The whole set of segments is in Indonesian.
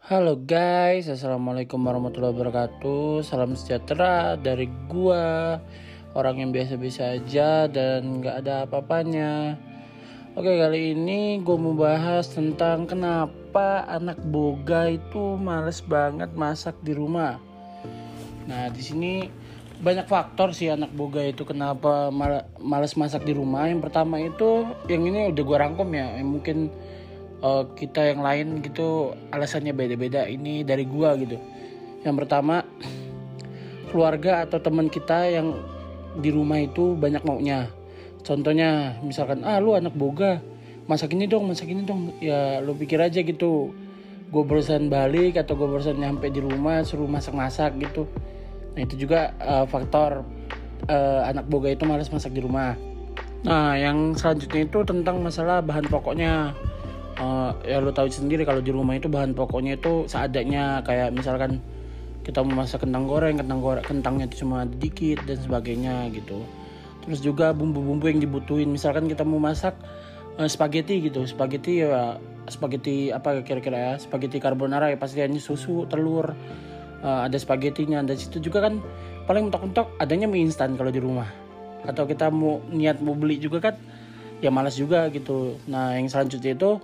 Halo guys, assalamualaikum warahmatullahi wabarakatuh. Salam sejahtera dari gua, orang yang biasa-biasa aja dan nggak ada apa-apanya. Oke kali ini gue mau bahas tentang kenapa anak boga itu males banget masak di rumah. Nah di sini banyak faktor sih anak boga itu kenapa males masak di rumah. Yang pertama itu yang ini udah gue rangkum ya, yang mungkin uh, kita yang lain gitu alasannya beda-beda. Ini dari gua gitu. Yang pertama keluarga atau teman kita yang di rumah itu banyak maunya. Contohnya misalkan ah lu anak boga masak ini dong masak ini dong. Ya lu pikir aja gitu. Gue barusan balik atau gue barusan nyampe di rumah suruh masak-masak gitu. Nah itu juga uh, faktor uh, anak boga itu malas masak di rumah. Nah yang selanjutnya itu tentang masalah bahan pokoknya uh, ya lo tahu sendiri kalau di rumah itu bahan pokoknya itu seadanya. Kayak misalkan kita mau masak kentang goreng kentang goreng kentangnya itu cuma dikit dan sebagainya gitu. Terus juga bumbu-bumbu yang dibutuhin. Misalkan kita mau masak uh, spaghetti gitu. Spaghetti ya spaghetti apa kira-kira ya? Spaghetti carbonara ya pasti hanya susu telur. Uh, ada spagettinya dan situ juga kan paling mentok-mentok adanya mie instan kalau di rumah. Atau kita mau niat mau beli juga kan ya malas juga gitu. Nah yang selanjutnya itu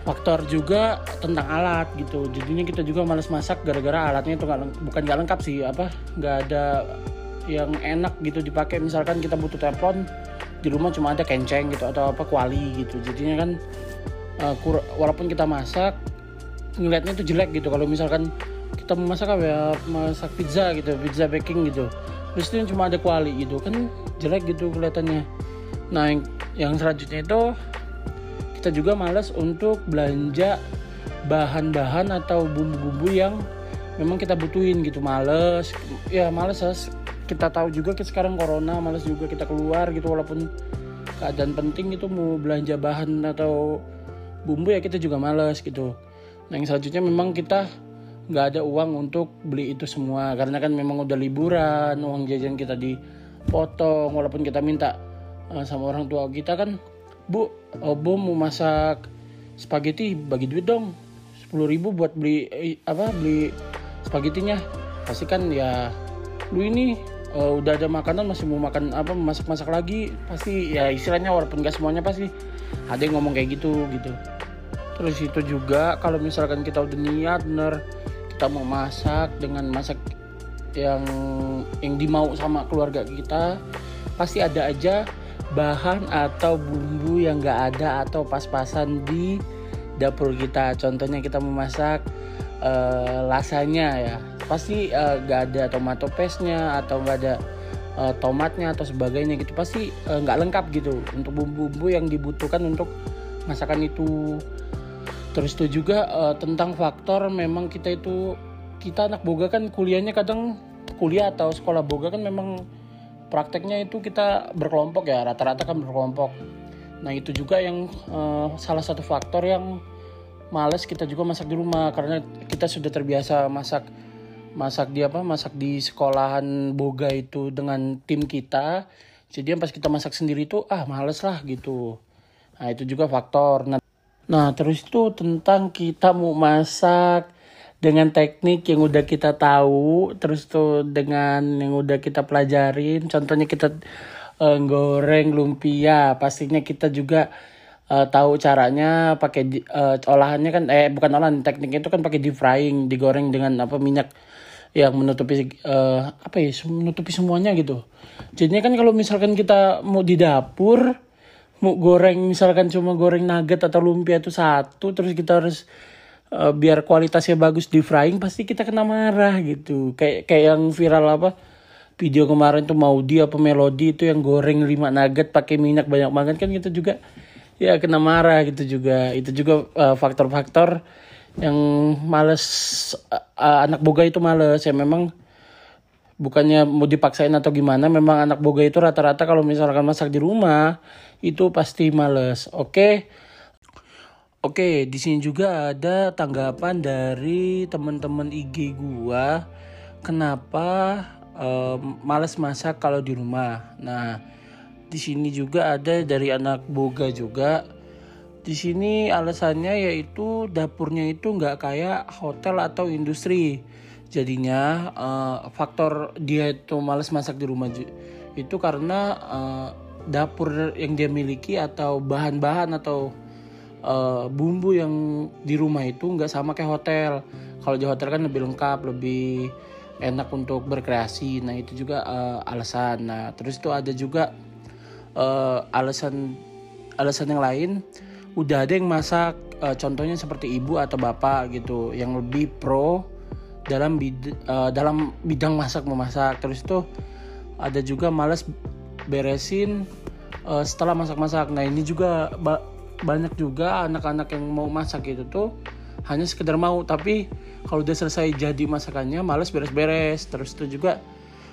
faktor juga tentang alat gitu. Jadinya kita juga males masak gara-gara alatnya itu gak, bukan gak lengkap sih apa nggak ada yang enak gitu dipakai. Misalkan kita butuh telepon di rumah cuma ada kenceng gitu atau apa kuali gitu. Jadinya kan uh, walaupun kita masak ngelihatnya itu jelek gitu. Kalau misalkan kita mau masak apa ya masak pizza gitu pizza baking gitu. Itu cuma ada kuali gitu kan jelek gitu kelihatannya. Nah yang, yang selanjutnya itu kita juga males untuk belanja bahan-bahan atau bumbu-bumbu yang memang kita butuhin gitu. Males ya males kita tahu juga kita sekarang corona males juga kita keluar gitu. Walaupun keadaan penting itu mau belanja bahan atau bumbu ya kita juga males gitu. Nah yang selanjutnya memang kita nggak ada uang untuk beli itu semua. Karena kan memang udah liburan uang jajan kita dipotong. Walaupun kita minta uh, sama orang tua kita kan bu oh, bu mau masak spaghetti bagi duit dong. Sepuluh ribu buat beli eh, apa beli spagettinya pasti kan ya lu ini uh, udah ada makanan masih mau makan apa masak masak lagi. Pasti ya istilahnya walaupun gak semuanya pasti ada yang ngomong kayak gitu gitu. Terus itu juga kalau misalkan kita udah niat bener kita mau masak dengan masak yang yang dimau sama keluarga kita pasti ada aja bahan atau bumbu yang gak ada atau pas-pasan di dapur kita. Contohnya kita memasak uh, lasanya ya. Pasti uh, gak ada tomato paste-nya atau gak ada uh, tomatnya atau sebagainya gitu. Pasti nggak uh, lengkap gitu untuk bumbu-bumbu yang dibutuhkan untuk masakan itu. Terus itu juga uh, tentang faktor memang kita itu kita anak boga kan kuliahnya kadang kuliah atau sekolah boga kan memang prakteknya itu kita berkelompok ya rata-rata kan berkelompok. Nah itu juga yang uh, salah satu faktor yang males kita juga masak di rumah karena kita sudah terbiasa masak masak di apa masak di sekolahan boga itu dengan tim kita. Jadi pas kita masak sendiri itu ah males lah gitu. Nah itu juga faktor. Nah, nah terus itu tentang kita mau masak dengan teknik yang udah kita tahu terus tuh dengan yang udah kita pelajarin contohnya kita uh, goreng lumpia pastinya kita juga uh, tahu caranya pakai uh, olahannya kan eh bukan olahan tekniknya itu kan pakai deep frying digoreng dengan apa minyak yang menutupi uh, apa ya menutupi semuanya gitu. Jadinya kan kalau misalkan kita mau di dapur mau goreng misalkan cuma goreng nugget atau lumpia itu satu terus kita harus uh, biar kualitasnya bagus di frying pasti kita kena marah gitu. Kayak kayak yang viral apa video kemarin tuh mau dia apa melodi itu yang goreng lima nugget pakai minyak banyak banget kan gitu juga. Ya kena marah gitu juga. Itu juga uh, faktor-faktor yang males uh, uh, anak boga itu males. Ya memang bukannya mau dipaksain atau gimana memang anak boga itu rata-rata kalau misalkan masak di rumah itu pasti males. Oke okay? Oke, di sini juga ada tanggapan dari teman-teman IG gua kenapa um, males masak kalau di rumah. Nah, di sini juga ada dari anak boga juga di sini alasannya yaitu dapurnya itu nggak kayak hotel atau industri. Jadinya uh, faktor dia itu males masak di rumah itu karena uh, dapur yang dia miliki atau bahan-bahan atau uh, bumbu yang di rumah itu nggak sama kayak hotel. Kalau di hotel kan lebih lengkap, lebih enak untuk berkreasi. Nah itu juga uh, alasan. Nah terus itu ada juga uh, alasan alasan yang lain. Udah ada yang masak, uh, contohnya seperti ibu atau bapak gitu, yang lebih pro dalam bid uh, dalam bidang masak memasak. Terus itu ada juga males beresin uh, setelah masak-masak. Nah ini juga banyak juga anak-anak yang mau masak itu tuh hanya sekedar mau. Tapi kalau udah selesai jadi masakannya males beres-beres. Terus itu juga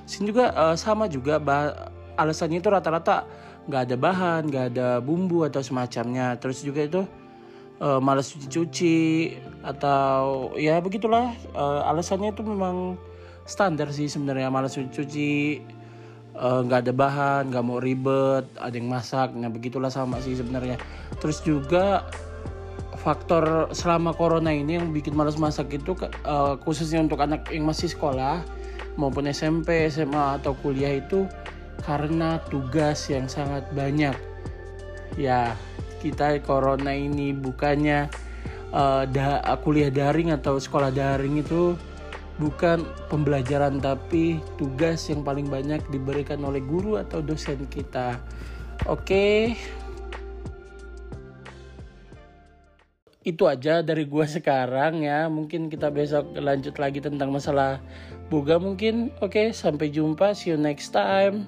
sini juga uh, sama juga bah alasannya itu rata-rata nggak ada bahan nggak ada bumbu atau semacamnya. Terus juga itu uh, males cuci-cuci atau ya begitulah. Uh, alasannya itu memang standar sih sebenarnya males cuci-cuci nggak uh, ada bahan nggak mau ribet ada yang masak nah begitulah sama sih sebenarnya terus juga faktor selama corona ini yang bikin malas masak itu uh, khususnya untuk anak yang masih sekolah maupun SMP, SMA atau kuliah itu karena tugas yang sangat banyak. Ya, kita corona ini bukannya uh, da kuliah daring atau sekolah daring itu bukan pembelajaran tapi tugas yang paling banyak diberikan oleh guru atau dosen kita. Oke. Okay. itu aja dari gua sekarang ya mungkin kita besok lanjut lagi tentang masalah boga mungkin oke okay, sampai jumpa see you next time